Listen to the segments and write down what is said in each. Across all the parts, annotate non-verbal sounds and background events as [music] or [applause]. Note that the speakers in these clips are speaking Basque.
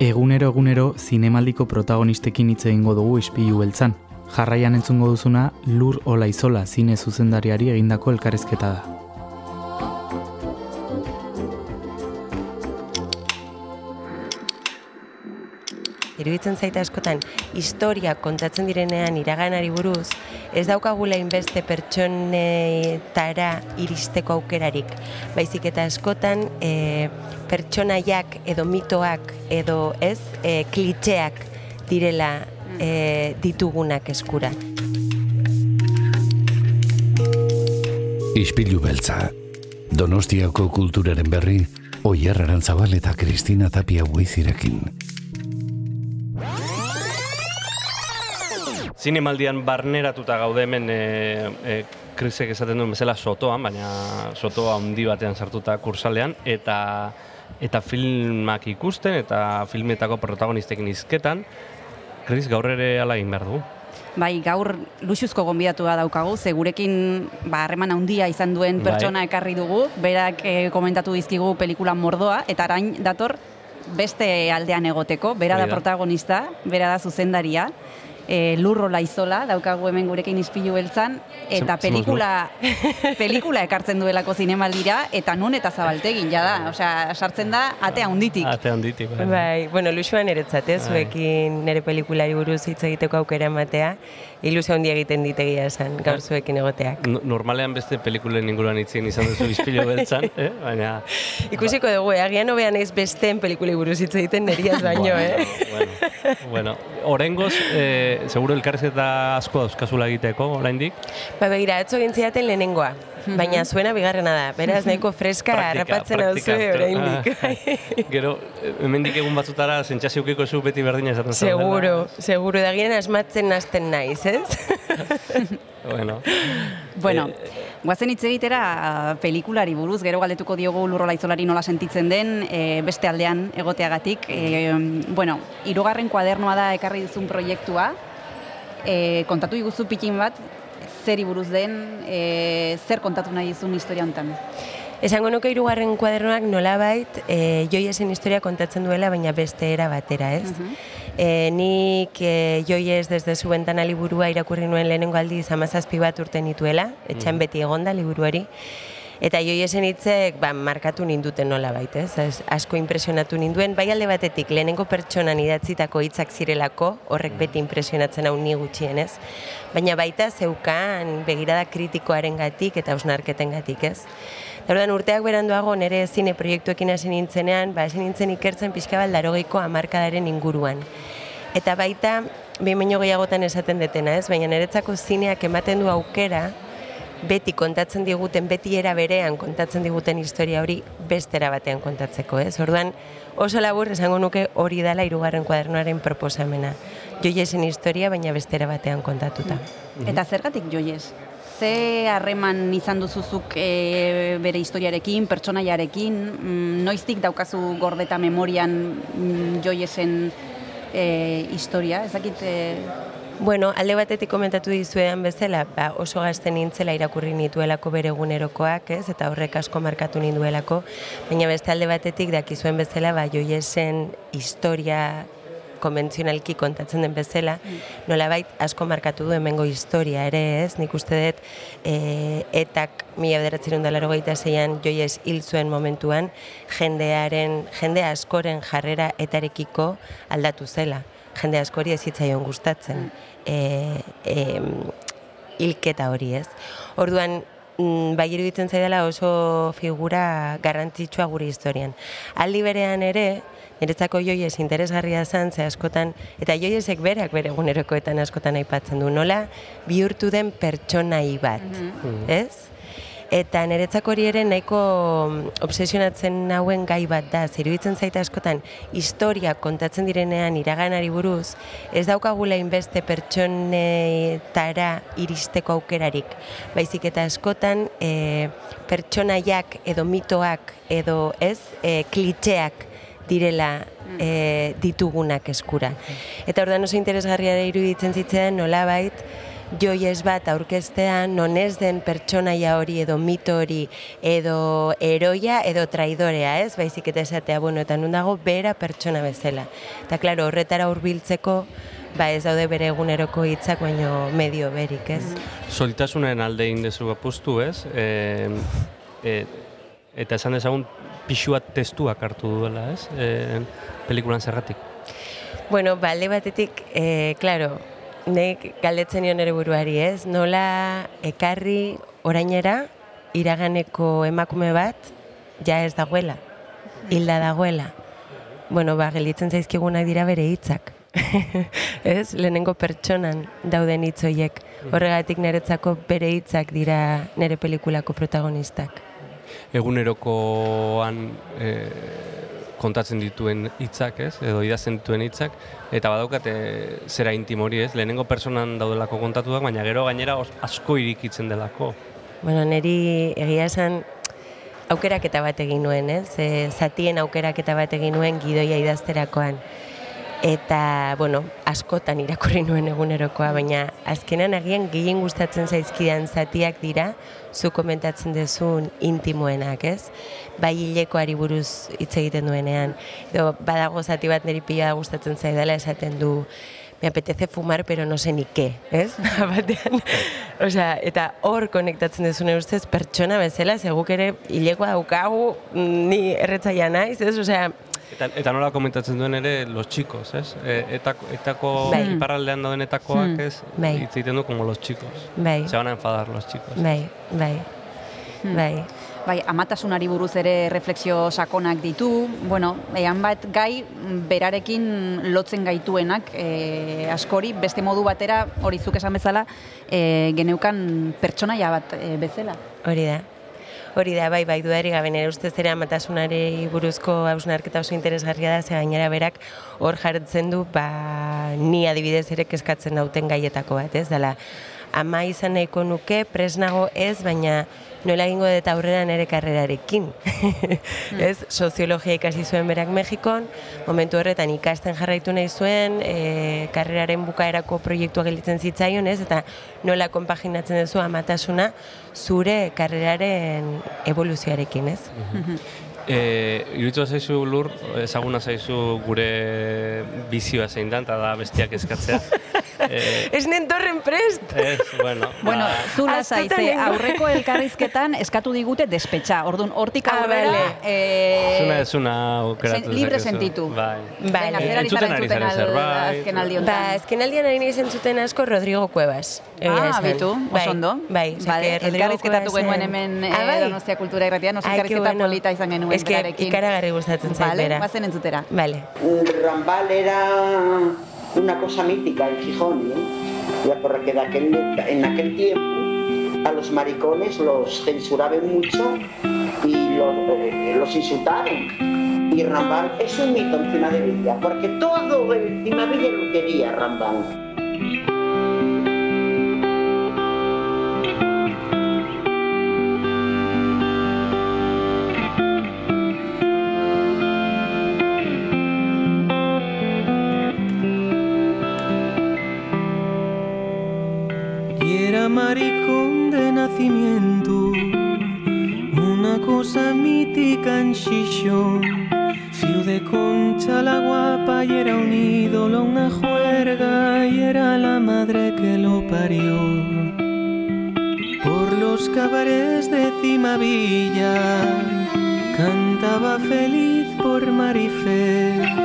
Egunero egunero zinemaldiko protagonistekin hitz egingo dugu ispilu beltzan. Jarraian entzungo duzuna Lur Olaizola zine zuzendariari egindako elkarrezketa da. Iruditzen zaita askotan historia kontatzen direnean iraganari buruz, ez daukagula inbeste pertsonetara iristeko aukerarik. Baizik eta askotan e, pertsonaiak edo mitoak edo ez e, klitxeak direla e, ditugunak eskura. Ispilu beltza. Donostiako kulturaren berri, Oier Arantzabal eta Kristina Tapia Buizirekin. Zinemaldian barneratuta gaude hemen e, e, krisek esaten duen bezala sotoan, baina sotoa handi batean sartuta kursalean, eta eta filmak ikusten eta filmetako protagonistekin izketan, Kris, gaur ere ala egin behar dugu. Bai, gaur luxuzko gonbidatua daukagu, ze gurekin ba, harreman handia izan duen bai. pertsona ekarri dugu, berak e, komentatu dizkigu pelikula mordoa, eta arain dator beste aldean egoteko, bera da. protagonista, bera da zuzendaria, e, lurro laizola, daukagu hemen gurekin izpilu beltzan, eta pelikula, [laughs] pelikula ekartzen duelako zinemaldira, eta nun eta zabaltegin, jada, osea, sartzen da, atea hunditik. Atea hunditik, bai. bai. bueno, luxuan eretzat, ez, bai. zuekin nire pelikulari buruz hitz egiteko aukera ematea, ilusio handia egiten ditegia esan, gaur zuekin egoteak. normalean beste pelikulen inguruan itzien izan duzu izpilu beltzan, [laughs] eh? baina... Ikusiko dugu, eh? agian hobean ez besteen pelikule buruz hitz egiten neriaz baino, eh? bueno, bueno, orengoz, eh, seguro elkarrezeta asko dauzkazula egiteko, oraindik? Ba, begira, etzo gintziaten lehenengoa. Baina zuena bigarrena da. Beraz, nahiko freska harrapatzen hau zuen oraindik. Ah. [laughs] Gero, hemendik egun batzutara zentxaziukiko zu beti berdina esaten zuen. Seguro, seguro. Da ginen asmatzen nazten naiz, ez? [laughs] bueno. Bueno, eh, guazen hitz egitera pelikulari buruz, gero galdetuko diogu lurrola itzolari nola sentitzen den, e, beste aldean egoteagatik. E, bueno, irugarren kuadernoa da ekarri duzun proiektua, e, kontatu iguzu pikin bat, zer buruz den, e, zer kontatu nahi izun historia honetan? Esango nuke irugarren kuadernoak nolabait e, joiesen historia kontatzen duela, baina beste era batera, ez? Uh e, nik e, joies desde zu bentana liburua irakurri nuen lehenengo aldiz amazazpi bat urte nituela, etxan beti egonda liburuari, Eta joi esen hitzek ba, markatu ninduten nola baita, ez? asko impresionatu ninduen, bai alde batetik lehenengo pertsonan idatzitako hitzak zirelako, horrek mm. beti impresionatzen hau ni gutxienez, baina baita zeukan begirada kritikoaren gatik eta ausnarketen gatik, ez? Orduan urteak beranduago nire zine proiektuekin hasi nintzenean, ba hasi nintzen ikertzen pixka bat larogeiko amarkadaren inguruan. Eta baita, behin gehiagotan esaten detena, ez? Baina niretzako zineak ematen du aukera, beti kontatzen diguten, beti era berean kontatzen diguten historia hori bestera batean kontatzeko, ez? Orduan, oso labur esango nuke hori dela irugarren kuadernoaren proposamena. Joiesen historia, baina bestera batean kontatuta. Eta zergatik joies? Ze harreman izan duzuzuk e, bere historiarekin, pertsonaiarekin, mm, noiztik daukazu gordeta memorian mm, joiesen e, historia? Ezakit, e, Bueno, alde batetik komentatu dizuean bezala, ba, oso gazten nintzela irakurri nituelako bere egunerokoak, ez? Eta horrek asko markatu ninduelako, baina beste alde batetik dakizuen bezala, ba, joiesen historia konbentzionalki kontatzen den bezala, nolabait asko markatu du hemengo historia ere, ez? Nik uste dut e, etak mila bederatzen dut gaita zeian joies hil zuen momentuan, jendearen, jende askoren jarrera etarekiko aldatu zela. Jende askori ez hitzaion gustatzen. Mm e, e, ilketa hori ez. Orduan, mm, bai iruditzen zaidala oso figura garrantzitsua gure historian. Aldi berean ere, niretzako joiez interesgarria zen, ze askotan, eta joiezek berak bere egunerokoetan askotan aipatzen du, nola bihurtu den pertsonai bat, mm ez? Eta niretzako hori ere nahiko mm, obsesionatzen nauen gai bat da, zeruditzen zaita askotan, historia kontatzen direnean iraganari buruz, ez daukagula inbeste pertsonetara iristeko aukerarik. Baizik eta askotan e, pertsonaiak edo mitoak edo ez e, klitxeak direla e, ditugunak eskura. Eta ordan oso interesgarria iruditzen zitzen nola bait, joies bat aurkestean non ez den pertsonaia hori edo mito hori edo eroia edo traidorea, ez? Baizik eta esatea, bueno, eta nun dago bera pertsona bezala. Eta klaro, horretara hurbiltzeko ba ez daude bere eguneroko hitzak baino medio berik, ez? Solitasunen alde indezu apustu, ez? E, e, eta esan dezagun pixua testuak hartu duela, ez? E, pelikulan zergatik. Bueno, ba, alde batetik, e, claro, nek galdetzen nion ere buruari, ez? Nola ekarri orainera iraganeko emakume bat ja ez dagoela, hilda dagoela. Bueno, ba, gelditzen zaizkigunak dira bere hitzak. [laughs] ez? Lehenengo pertsonan dauden hitz horiek. Horregatik niretzako bere hitzak dira nire pelikulako protagonistak. Egunerokoan e, kontatzen dituen hitzak, ez? Edo idazten dituen hitzak eta badaukate zera intimo hori, ez? Lehenengo personan daudelako kontatuak, baina gero gainera asko irikitzen delako. Bueno, neri egia esan aukeraketa bat egin nuen, ez? E, zatien aukeraketa bat egin nuen gidoia idazterakoan eta, bueno, askotan irakurri nuen egunerokoa, baina azkenan agian gehien gustatzen zaizkidan zatiak dira, zu komentatzen dezun intimoenak, ez? Bai hilekoari buruz hitz egiten duenean. Edo badago zati bat niri pila gustatzen zaidala esaten du, me apetece fumar, pero no sé ni qué, ez? [laughs] Batean, osea, eta hor konektatzen dezune ustez, pertsona bezala, seguk ere hilekoa daukagu, ni erretzaia naiz, ez? Osea, Eta, eta nola komentatzen duen ere los chicos, ez? E, etako, etako bai. iparraldean dauden etakoak, hmm. ez? Bai. Hitz egiten du como los chicos. Bai. Se van a enfadar los chicos. Bai, bai. Hmm. Bai. Bai, amatasunari buruz ere refleksio sakonak ditu. Bueno, ean bat gai berarekin lotzen gaituenak e, askori, beste modu batera, hori zuk esan bezala, e, geneukan pertsonaia bat e, bezala. Hori da. Hori da, bai, bai, dudari gabe nire ustez ere amatasunari buruzko hausnarketa oso interesgarria da, ze gainera berak hor jartzen du, ba, ni adibidez ere kezkatzen dauten gaietako bat, ez, dela, ama izan nahiko nuke, presnago ez, baina nola egingo dut aurrera nere karrerarekin. Mm. ez, soziologia ikasi zuen berak Mexikon, momentu horretan ikasten jarraitu nahi zuen, e, karreraren bukaerako proiektua gelditzen zitzaion, ez, eta nola konpaginatzen duzu amatasuna zure karreraren evoluzioarekin, ez? Mm E, Iruditu zaizu lur, ezaguna zaizu gure bizioa zein da, eta da bestiak eskatzea. [laughs] Eh, ez nentorren prest. Ez, bueno. Bueno, ba. zula zaize, aurreko elkarrizketan eskatu digute despetxa. Orduan, hortik ah, aurrera... Eh, zuna, zuna, okeratu Libre sentitu. Bai. Bai, entzuten ari zaren zer, bai. Azken aldi Ba, azken aldian ari nire entzuten asko Rodrigo Cuevas. Ah, bitu, bai, osondo. Bai, bai. Elkarrizketatu genuen hemen ah, bai. Donostia Kultura Irratia, nos elkarrizketa polita izan genuen es que ikaragarri gustatzen zait vale, bera. Bazen entzutera. Vale. Rambal era una cosa mítica en Gijón, ¿eh? porque de aquel, en aquel tiempo a los maricones los censuraban mucho y los, eh, los insultaron. Y Rambal es un mito encima de Villa, porque todo encima de Villa lo quería Rambal. Feliz por Marifé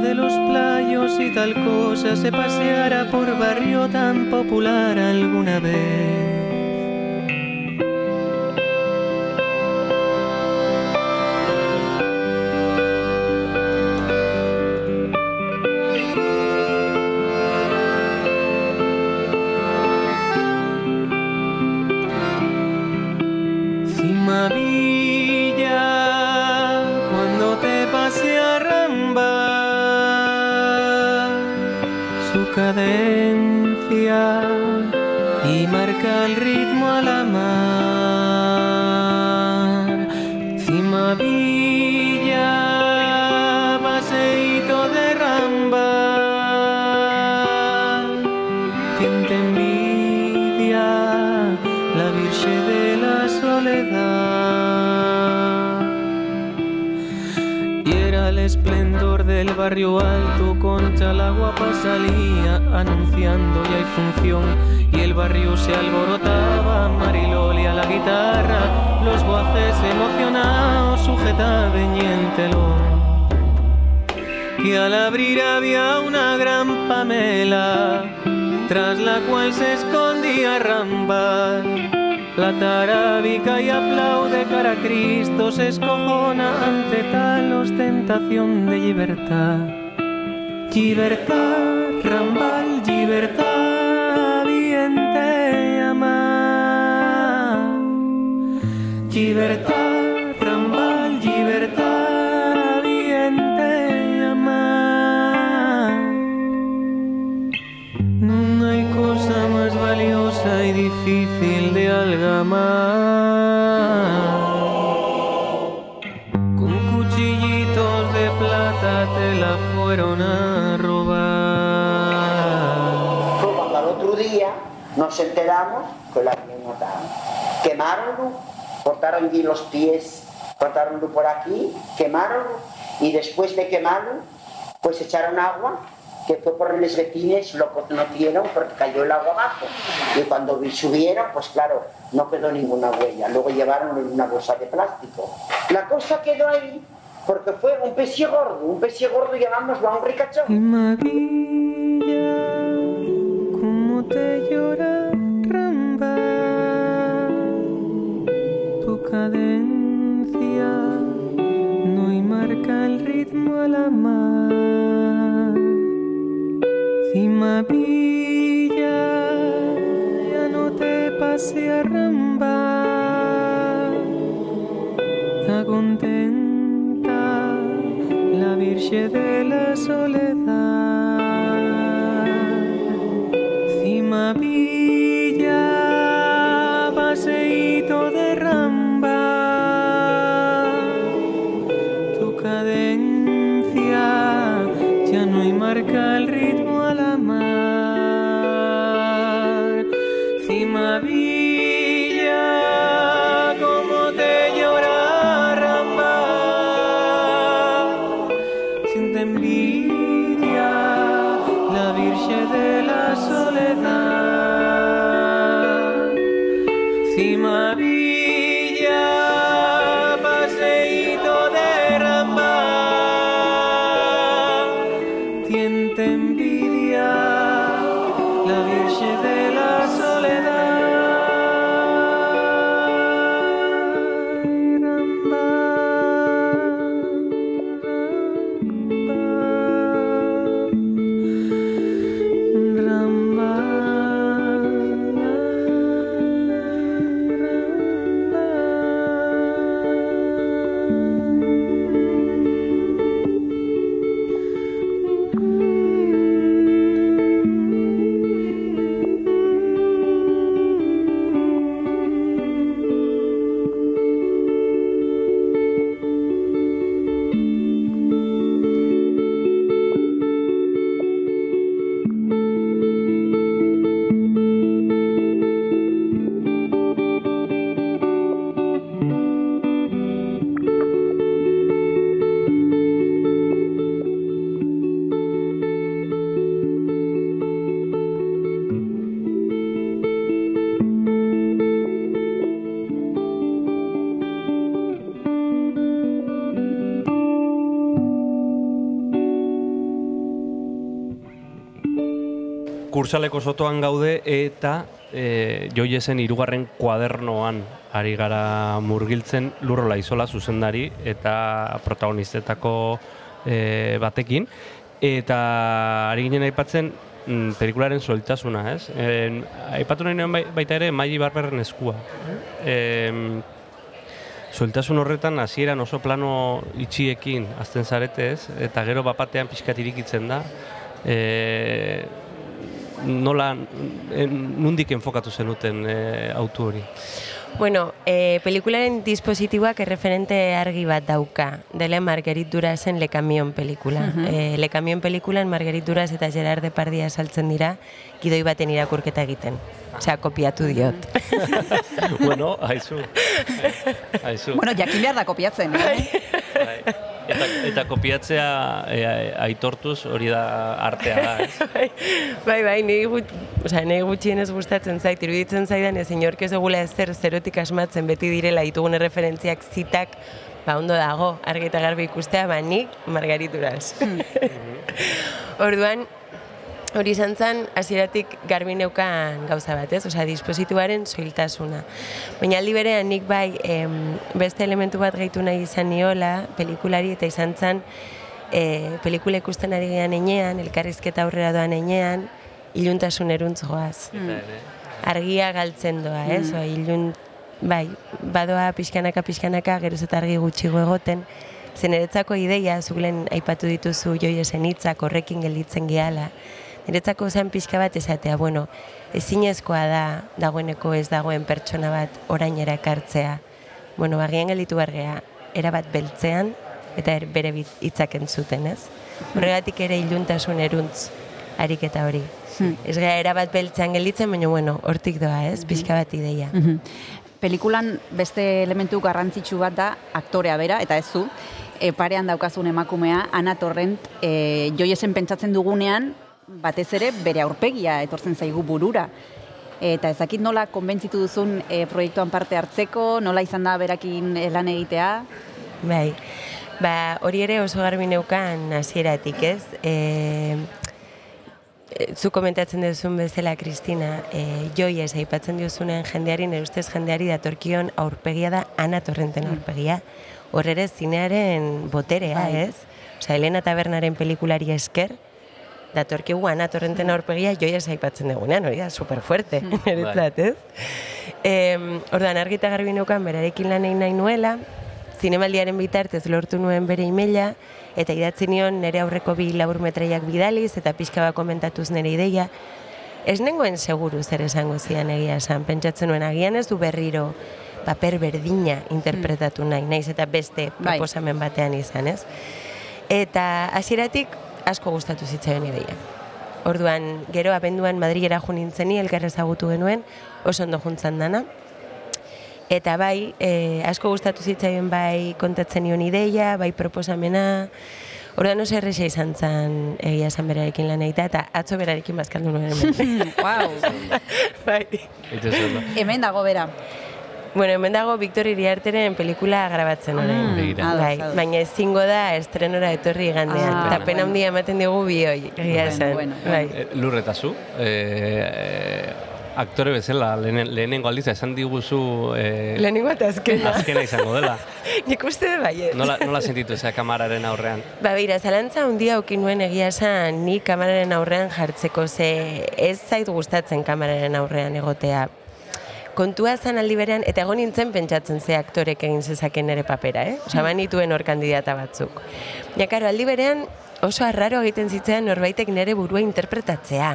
de los playos y tal cosa se paseara por barrio tan popular alguna vez. Del barrio alto, Concha la guapa salía anunciando ya hay función y el barrio se alborotaba, Mariloli a la guitarra, los guajes emocionados sujetaban y el telón. Que al abrir había una gran pamela, tras la cual se escondía Rambal. La tarábica y aplaude cara a Cristo, se escojona ante tal ostentación de libertad. Libertad, rambal, libertad, bien te ama. Libertad, Con cuchillitos de plata te la fueron a robar. Fue cuando al otro día nos enteramos que la habían matado. Quemaronlo, cortaron allí los pies, cortaronlo por aquí, quemaronlo y después de quemarlo, pues echaron agua que fue por los vecinos, lo conocieron porque cayó el agua abajo. Y cuando subieron, pues claro, no quedó ninguna huella. Luego llevaron una bolsa de plástico. La cosa quedó ahí porque fue un pecio gordo, un pecio gordo llamámoslo a un ricachón. María, cómo te llora tu cadencia no y marca el ritmo a la mar. Cima Villa, ya no te pase a Ramba, está contenta la Virgen de la Soledad. Kursaleko sotoan gaude eta e, joiesen hirugarren kuadernoan ari gara murgiltzen lurrola izola zuzendari eta protagonistetako e, batekin. Eta ari ginen aipatzen mm, pelikularen soltasuna, ez? E, aipatu nahi nuen bai- baita ere Maili Barberren eskua. E, Soltasun horretan hasieran oso plano itxiekin azten zarete, ez? Eta gero bapatean pixkat irikitzen da. E, nola, en, nundik enfokatu zenuten e, autu hori? Bueno, e, pelikularen dispositiboak erreferente argi bat dauka. Dele Marguerite Durasen Le Camion pelikula. e, Le Camion pelikulan Marguerite Duras eta Gerard Depardia saltzen dira gidoi baten irakurketa egiten. Osea, kopiatu diot. [laughs] bueno, haizu. haizu. [laughs] Bueno, jakin behar da kopiatzen, eh? [laughs] Eta, eta kopiatzea e, aitortuz hori da artea da, ez? [laughs] bai, bai, bai, niri, gut, oza, niri gutxienez gustatzen zait, iruditzen zaidan ez inork ez dugula ezer zerotik asmatzen beti direla ditugune referentziak zitak, ba ondo dago, argi eta garbi ikustea, ba nik margarituraz. [laughs] Orduan, hori izan zen, hasieratik garbi neukan gauza bat, ez? Osea, disposituaren soiltasuna. Baina aldi berean nik bai em, beste elementu bat gehitu nahi izan niola, pelikulari eta izan zen, e, pelikula ikusten ari gean enean, elkarrizketa aurrera doan enean, iluntasun eruntz goaz. Ere, Argia galtzen doa, ez? Oa, ilun, bai, badoa pixkanaka, pixkanaka, geroz eta argi gutxigo egoten, zeneretzako ideia, zuk lehen aipatu dituzu joiesen hitzak horrekin gelditzen gehala, niretzako zen pixka bat esatea, bueno, ezinezkoa da dagoeneko ez dagoen pertsona bat orainera ekartzea. Bueno, bagian gelditu bargea, erabat beltzean, eta er, bere hitzak entzuten, ez? Horregatik ere iluntasun eruntz ariketa hori. Ez gara erabat beltzean gelditzen, baina bueno, hortik doa, ez? Pixka bat ideia. Mhm. Pelikulan beste elementu garrantzitsu bat da aktorea bera, eta ez zu, e, parean daukazun emakumea, Ana Torrent, e, joiesen pentsatzen dugunean, batez ere bere aurpegia etortzen zaigu burura. Eta ezakit nola konbentzitu duzun e, proiektuan parte hartzeko, nola izan da berakin e, lan egitea, Bai, ba, hori ere oso garbi neukan hasieratik, ez? E, e, zu komentatzen duzun bezala, Kristina, e, joi ez aipatzen diozunen jendeari, nire ustez jendeari datorkion aurpegia da Ana Torrenten aurpegia. Hor ere zinearen boterea, Bai. ez? Osa, Elena Tabernaren pelikulari esker, datorkigu Ana Torrenten aurpegia joi ez aipatzen dugunean, hori da superfuerte, [laughs] niretzat, ez? Em, orduan, argi eta garbi neukan berarekin lan egin nahi nuela, zinemaldiaren bitartez lortu nuen bere imela, eta idatzi nion nire aurreko bi laburmetraiak bidaliz, eta pixka bat komentatuz nire ideia. Ez nengoen seguru zer esango zian egia esan, pentsatzen nuen agian ez du berriro paper berdina interpretatu nahi, naiz eta beste Bai. proposamen batean izan, ez? Eta hasieratik asko gustatu zitzaion ideia. Orduan, gero abenduan Madrilera jo nintzeni, elkar ezagutu genuen, oso ondo juntzan dana. Eta bai, e, asko gustatu zitzaion bai kontatzen nion ideia, bai proposamena, Orduan oso erresa izan zen egia esan berarekin lan egitea, eta atzo berarekin bazkaldu nuen hemen. [laughs] wow. bai. Hemen dago bera. Bueno, hemen dago Victor Iriarteren pelikula grabatzen orain. Begira. ados, Bai, baina ezingo da estrenora etorri igandean. Ah, Eta pena bueno. handia ematen digu bioi, egia Bueno, esan. bueno, Bai. E, lurretazu, e, aktore bezala, lehenen, lehenengo aldiz esan diguzu e, Lehenengo eta azkena. azkena izango dela. [laughs] Nik uste dut baiet. Nola, nola sentitu zea kamararen aurrean? Ba, beira, zalantza handia auki nuen egia esan ni kameraren aurrean jartzeko, ze ez zait gustatzen kameraren aurrean egotea. Kontua zen aldi berean, eta egon nintzen pentsatzen ze aktorek egin zezaken nire papera, eh? Osa, banituen hor kandidata batzuk. Ja, karo, aldi berean oso arraro egiten zitzaidan norbaitek nire burua interpretatzea.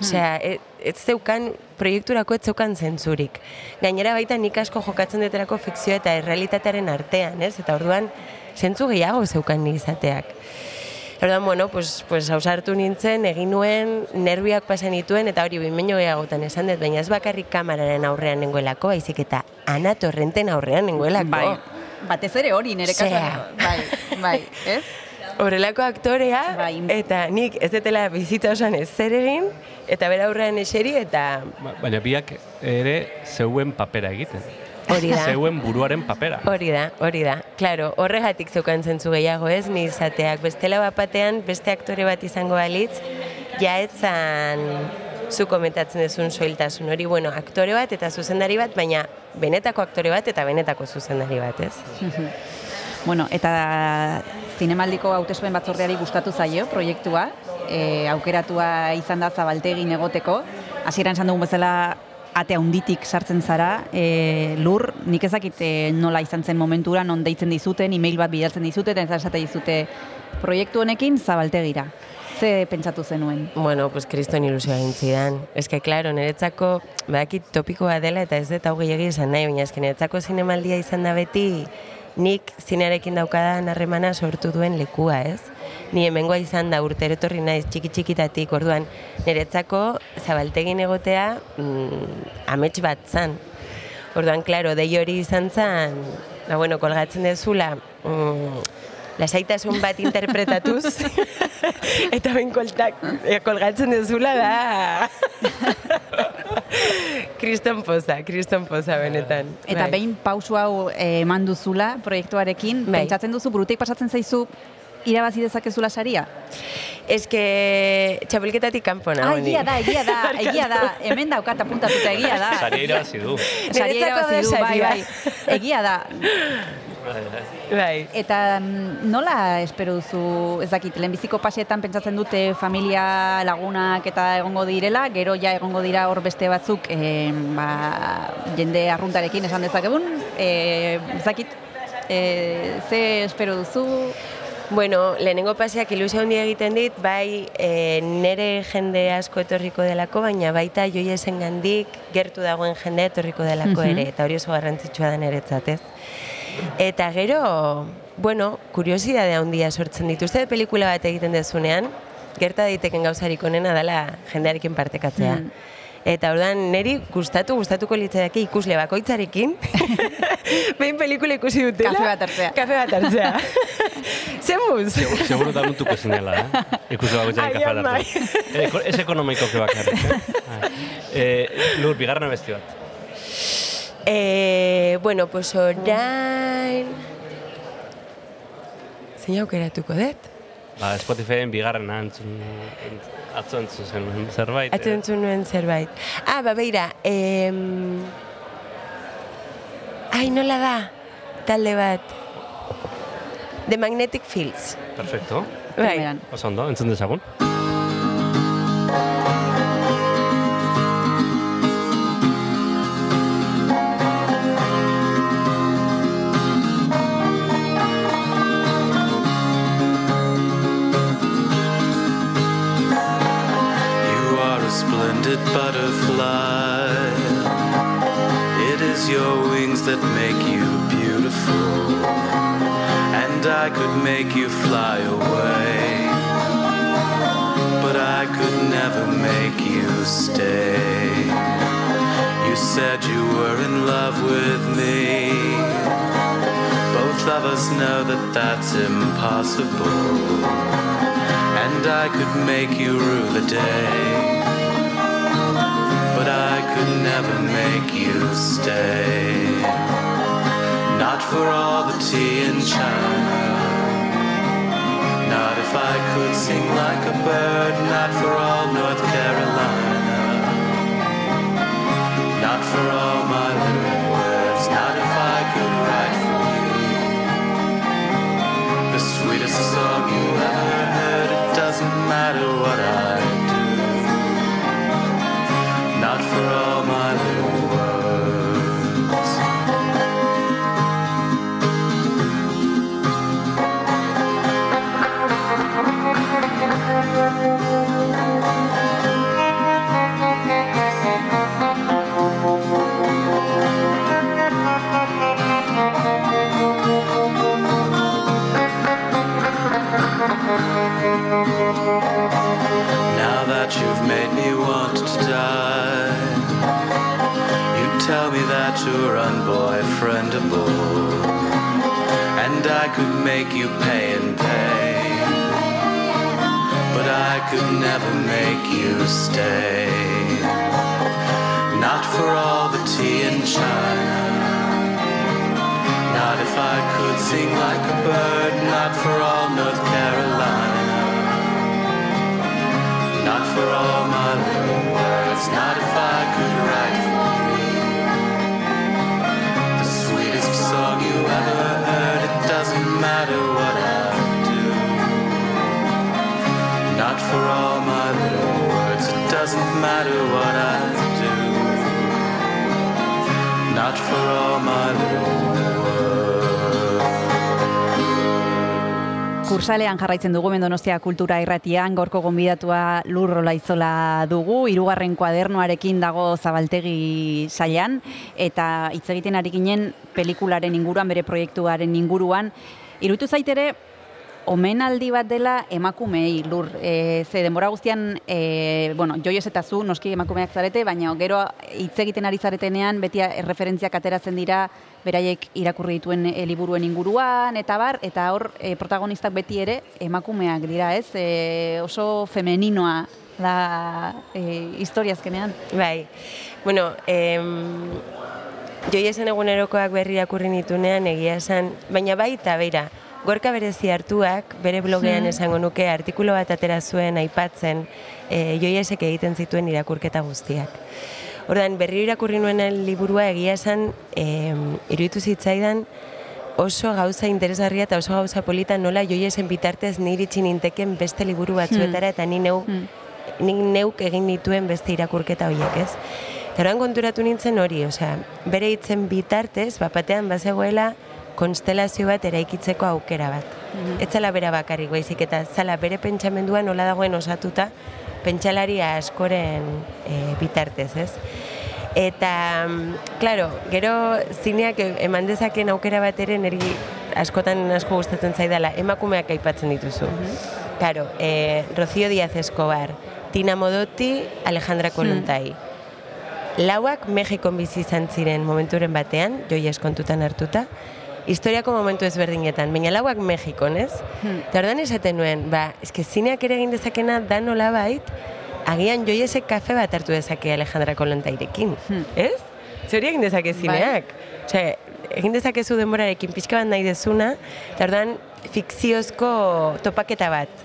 Osea, e, ez zeukan, proiekturako ez zeukan zentzurik. Gainera baita nik asko jokatzen deterako fikzio eta errealitatearen artean, ez? Eta orduan, zentzu gehiago zeukan ni izateak. Orduan, bueno, pues, pues hausartu nintzen, egin nuen, nerviak pasan nituen, eta hori bimeño gehiagotan esan dut, baina ez bakarrik kamararen aurrean nengoelako, baizik eta Ana Torrenten aurrean nengoelako. Bai. Batez ere hori nire kasuan. Bai, bai, ez? Horrelako aktorea, Bai. eta nik ez detela bizitza osan ez zer egin, eta bera aurrean eseri, eta Ba- Baina biak ere zeuen papera egiten. Hori da. Zeuen buruaren papera. Hori da, hori da. Claro, horregatik zeukan zentzu gehiago ez, ni izateak. Bestela bapatean, beste aktore bat izango balitz, ja etzan zu komentatzen duzun soiltasun hori, bueno, aktore bat eta zuzendari bat, baina benetako aktore bat eta benetako zuzendari bat, ez? [laughs] Bueno, eta zinemaldiko hautespen batzordeari gustatu zaio proiektua, e, aukeratua izan da zabaltegin egoteko, hasieran esan dugun bezala ate handitik sartzen zara, e, lur, nik ezakit e, nola izan zen momentura, non deitzen dizuten, email bat bidaltzen dizuten, eta esate dizute proiektu honekin zabaltegira. Ze pentsatu zenuen? Bueno, pues kriston ilusioa egin zidan. Ez que, claro, niretzako, badakit topikoa dela eta ez dut hau gehiagi esan nahi, baina ez que niretzako zinemaldia izan da beti, nik zinearekin daukadan harremana sortu duen lekua, ez? Ni hemengoa izan da urtero etorri naiz txiki txikitatik, orduan niretzako zabaltegin egotea mm, amets bat zan. Orduan, claro, dei hori izan zen, ba, bueno, kolgatzen dezula, mm, lasaitasun bat interpretatuz, [laughs] eta bain koltak, e, kolgatzen dezula da... [laughs] kriston poza, kriston poza benetan. Eta bai. behin pausu hau eh, eman duzula proiektuarekin, Bai. pentsatzen duzu burutik pasatzen zaizu irabazi dezakezula saria? Ez que txapelketatik kanpo nago Ah, egia da, egia da, [laughs] egia da, hemen daukat apuntatuta egia da. Saria irabazi du. Saria irabazi du, bai, bai. Egia da. Bai. Eta mm, nola espero duzu, ez dakit, lehenbiziko pasetan pentsatzen dute familia lagunak eta egongo direla, gero ja egongo dira hor beste batzuk eh, ba, jende arruntarekin esan dezakegun, eh, ez dakit, eh, ze espero duzu, Bueno, lehenengo paseak ilusio handia egiten dit, bai e, nere jende asko etorriko delako, baina baita joiesen gandik gertu dagoen jende etorriko delako Mhm. ere, eta hori oso garrantzitsua da niretzat, ez? Eta gero, bueno, kuriosidade handia sortzen dituzte pelikula bat egiten dezunean, gerta daiteken gauzarik onena dela jendearekin partekatzea. Mm. Eta ordan neri gustatu, gustatuko litzaiake ikusle bakoitzarekin. [laughs] Behin pelikula ikusi dutela. Kafe bat hartzea. Kafe bat hartzea. [laughs] Zemuz? Seguro, da nutuko zinela, eh? Bago jain Agian kafa bai. hartu. Ez ekonomiko que bakarrik, eh? Eh, Lur, bigarren abesti bat. Eh, bueno, pues orain... Zein aukeratuko dut? Ba, Spotifyen bigarren antzun, atzo entzun zen zerbait. eh? Atzo entzun nuen zerbait. Ah, ba, beira, em... Ai, nola da? Talde bat. The Magnetic Fields. Perfecto. Bai. Oso ondo, entzun dezagun. Make you beautiful. And I could make you fly away. But I could never make you stay. You said you were in love with me. Both of us know that that's impossible and I could make you rue the day. Could never make you stay. Not for all the tea in China. Not if I could sing like a bird. Not for all unboyfriendable, and I could make you pay and pay, but I could never make you stay. Not for all the tea in China. Not if I could sing like a bird, not for all North Carolina. Not for all my little words, not if I for all my little words, it doesn't matter what I do. Not for all my little. Kursalean jarraitzen dugu Mendonostia Kultura Irratian, gorko gonbidatua Lur Olaizola dugu, hirugarren kuadernoarekin dago Zabaltegi sailan eta hitz egiten ari ginen pelikularen inguruan, bere proiektuaren inguruan. Irutu zaitere omenaldi bat dela emakumeei lur. E, ze denbora guztian, e, bueno, joios eta zu, noski emakumeak zarete, baina gero hitz egiten ari zaretenean, beti referentziak ateratzen dira, beraiek irakurri dituen e, liburuen inguruan, eta bar, eta hor e, protagonistak beti ere emakumeak dira, ez? E, oso femeninoa da e, historiazkenean. Bai, bueno, em, joi esan egunerokoak berri irakurri nitunean egia esan, baina baita beira, Gorka berezi hartuak, bere blogean hmm. esango nuke, artikulo bat atera zuen aipatzen e, joiesek egiten zituen irakurketa guztiak. Ordan berri irakurri nuen liburua egia esan, e, iruditu zitzaidan, oso gauza interesgarria eta oso gauza polita nola joiesen bitartez niri txininteken beste liburu batzuetara hmm. eta ni neu, hmm. nik neuk egin dituen beste irakurketa horiek, ez? Eta konturatu nintzen hori, osea, bere hitzen bitartez, bapatean bazegoela, konstelazio bat eraikitzeko aukera bat. Mm -hmm. bera bakarrik baizik eta zala bere pentsamendua nola dagoen osatuta pentsalaria askoren e, bitartez, ez? Eta, claro, gero zineak eman dezaken aukera bat ere neri askotan asko gustatzen zaidala, emakumeak aipatzen dituzu. Mm Claro, e, Rocío Díaz Escobar, Tina Modotti, Alejandra Kolontai. Hmm. Lauak Mexikon bizi izan ziren momenturen batean, joi eskontutan hartuta, historiako momentu ezberdinetan, baina lauak Mexikon, ez? Hmm. Eta ordan esaten nuen, ba, eske zineak ere egin dezakena da nola bait, agian joiesek kafe bat hartu dezake Alejandra Kolontairekin, hmm. ez? Zer egin dezake bai. zineak? Bai. egin dezakezu denborarekin pixka bat nahi dezuna, eta ordan fikziozko topaketa bat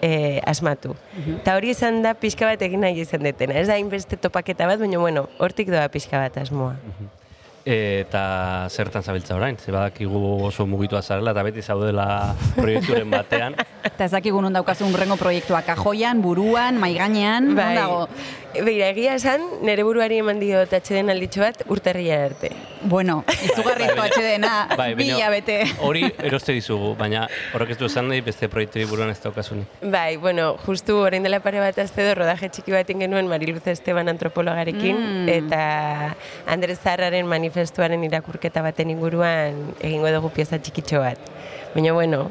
e, asmatu. Mhm. Eta hori izan da pixka bat egin nahi izan detena. Ez da inbeste topaketa bat, baina bueno, hortik doa pixka bat asmoa. Mhm eta zertan zabiltza orain, ze badakigu oso mugitua zarela eta beti zaudela proiekturen [laughs] batean. Eta ez dakigu non daukazun rengo proiektua kajoian, buruan, maiganean, bai. dago? Beira, egia esan, nire buruari eman dio atxeden alditxo bat urterria arte. Bueno, izugarrizko [laughs] bai, atxedena, bai, bila bete. Hori eroste dizugu, baina horrek ez du esan nahi beste proiektu buruan ez daukazuni. Bai, bueno, justu orain dela pare bat azte do, rodaje txiki bat genuen Mariluz Esteban antropologarekin, mm. eta Andrez Zarraren manifestuaren irakurketa baten inguruan egingo dugu pieza txikitxo bat. Baina, bueno,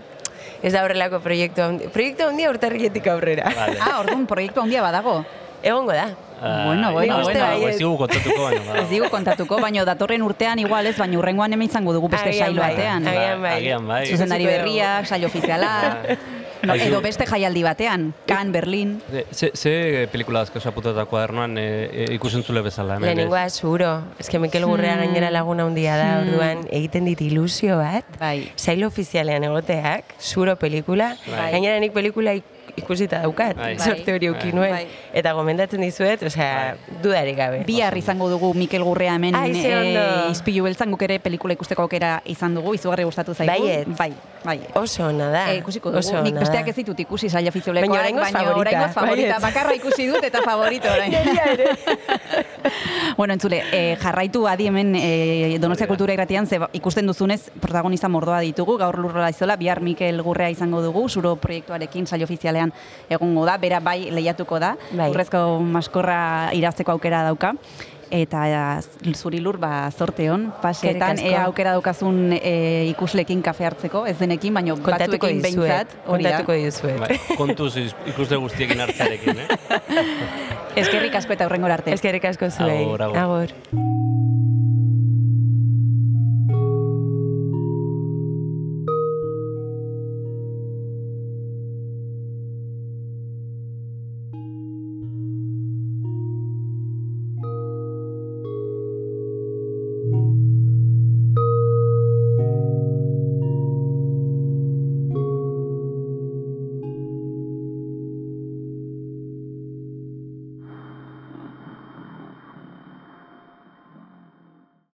ez da horrelako proiektu handi. Proiektu handia urtarrietik aurrera. Vale. ah, orduan proiektu handia badago. Egongo da. Uh, bueno, bueno, bueno. Ez digu kontatuko, baina. Ez digu kontatuko, baina datorren urtean igual ez, baina urrengoan hemen izango dugu beste sailo batean. Agian bai. Agian bai. Zuzendari berria, saio ofiziala. [laughs] No, edo beste jaialdi batean, Kan, Berlin. Ze, ze pelikula dazko zaputata kuadernoan e, e, ikusentzule bezala? Lehenengoa, zuro. Ez que Mikel Gurrea hmm. gainera laguna handia da, hmm. orduan egiten dit ilusio bat. Bai. Zailo ofizialean egoteak, zuro pelikula. Bai. Gainera nik pelikula ikusita daukat, bai. sorte hori bai. nuen. Bai. Eta gomendatzen dizuet, osea, bai. dudarik gabe. Bihar izango dugu Mikel Gurrea hemen Ai, e, izpilu beltzan guk ere pelikula ikusteko aukera izan dugu, izugarri gustatu zaigu. Bai, bai, bai. Oso ona da. E, ikusiko dugu, Oso nik besteak ez ditut ikusi zaila fiziolekoak, baina oraingoz favorita. favorita. Bakarra ikusi dut eta favorito orain. [laughs] [laughs] bueno, entzule, e, jarraitu adi hemen e, Donostia Kultura Irratian, ze ikusten duzunez protagonista mordoa ditugu, gaur lurrola izola, bihar Mikel Gurrea izango dugu, zuro proiektuarekin, saio ofizialean egongo da, bera bai lehiatuko da, bai. urrezko maskorra irazteko aukera dauka. Eta zuri lur ba zorte hon pasetan ea aukera daukazun e, ikuslekin kafe hartzeko ez denekin baino batzuekin beintzat kontatuko dizuet. Bai, kontuz ikusle guztiekin hartzarekin eh? [laughs] Eskerrik asko eta hurrengora arte. Eskerrik asko zuei. Agor, agor. agor.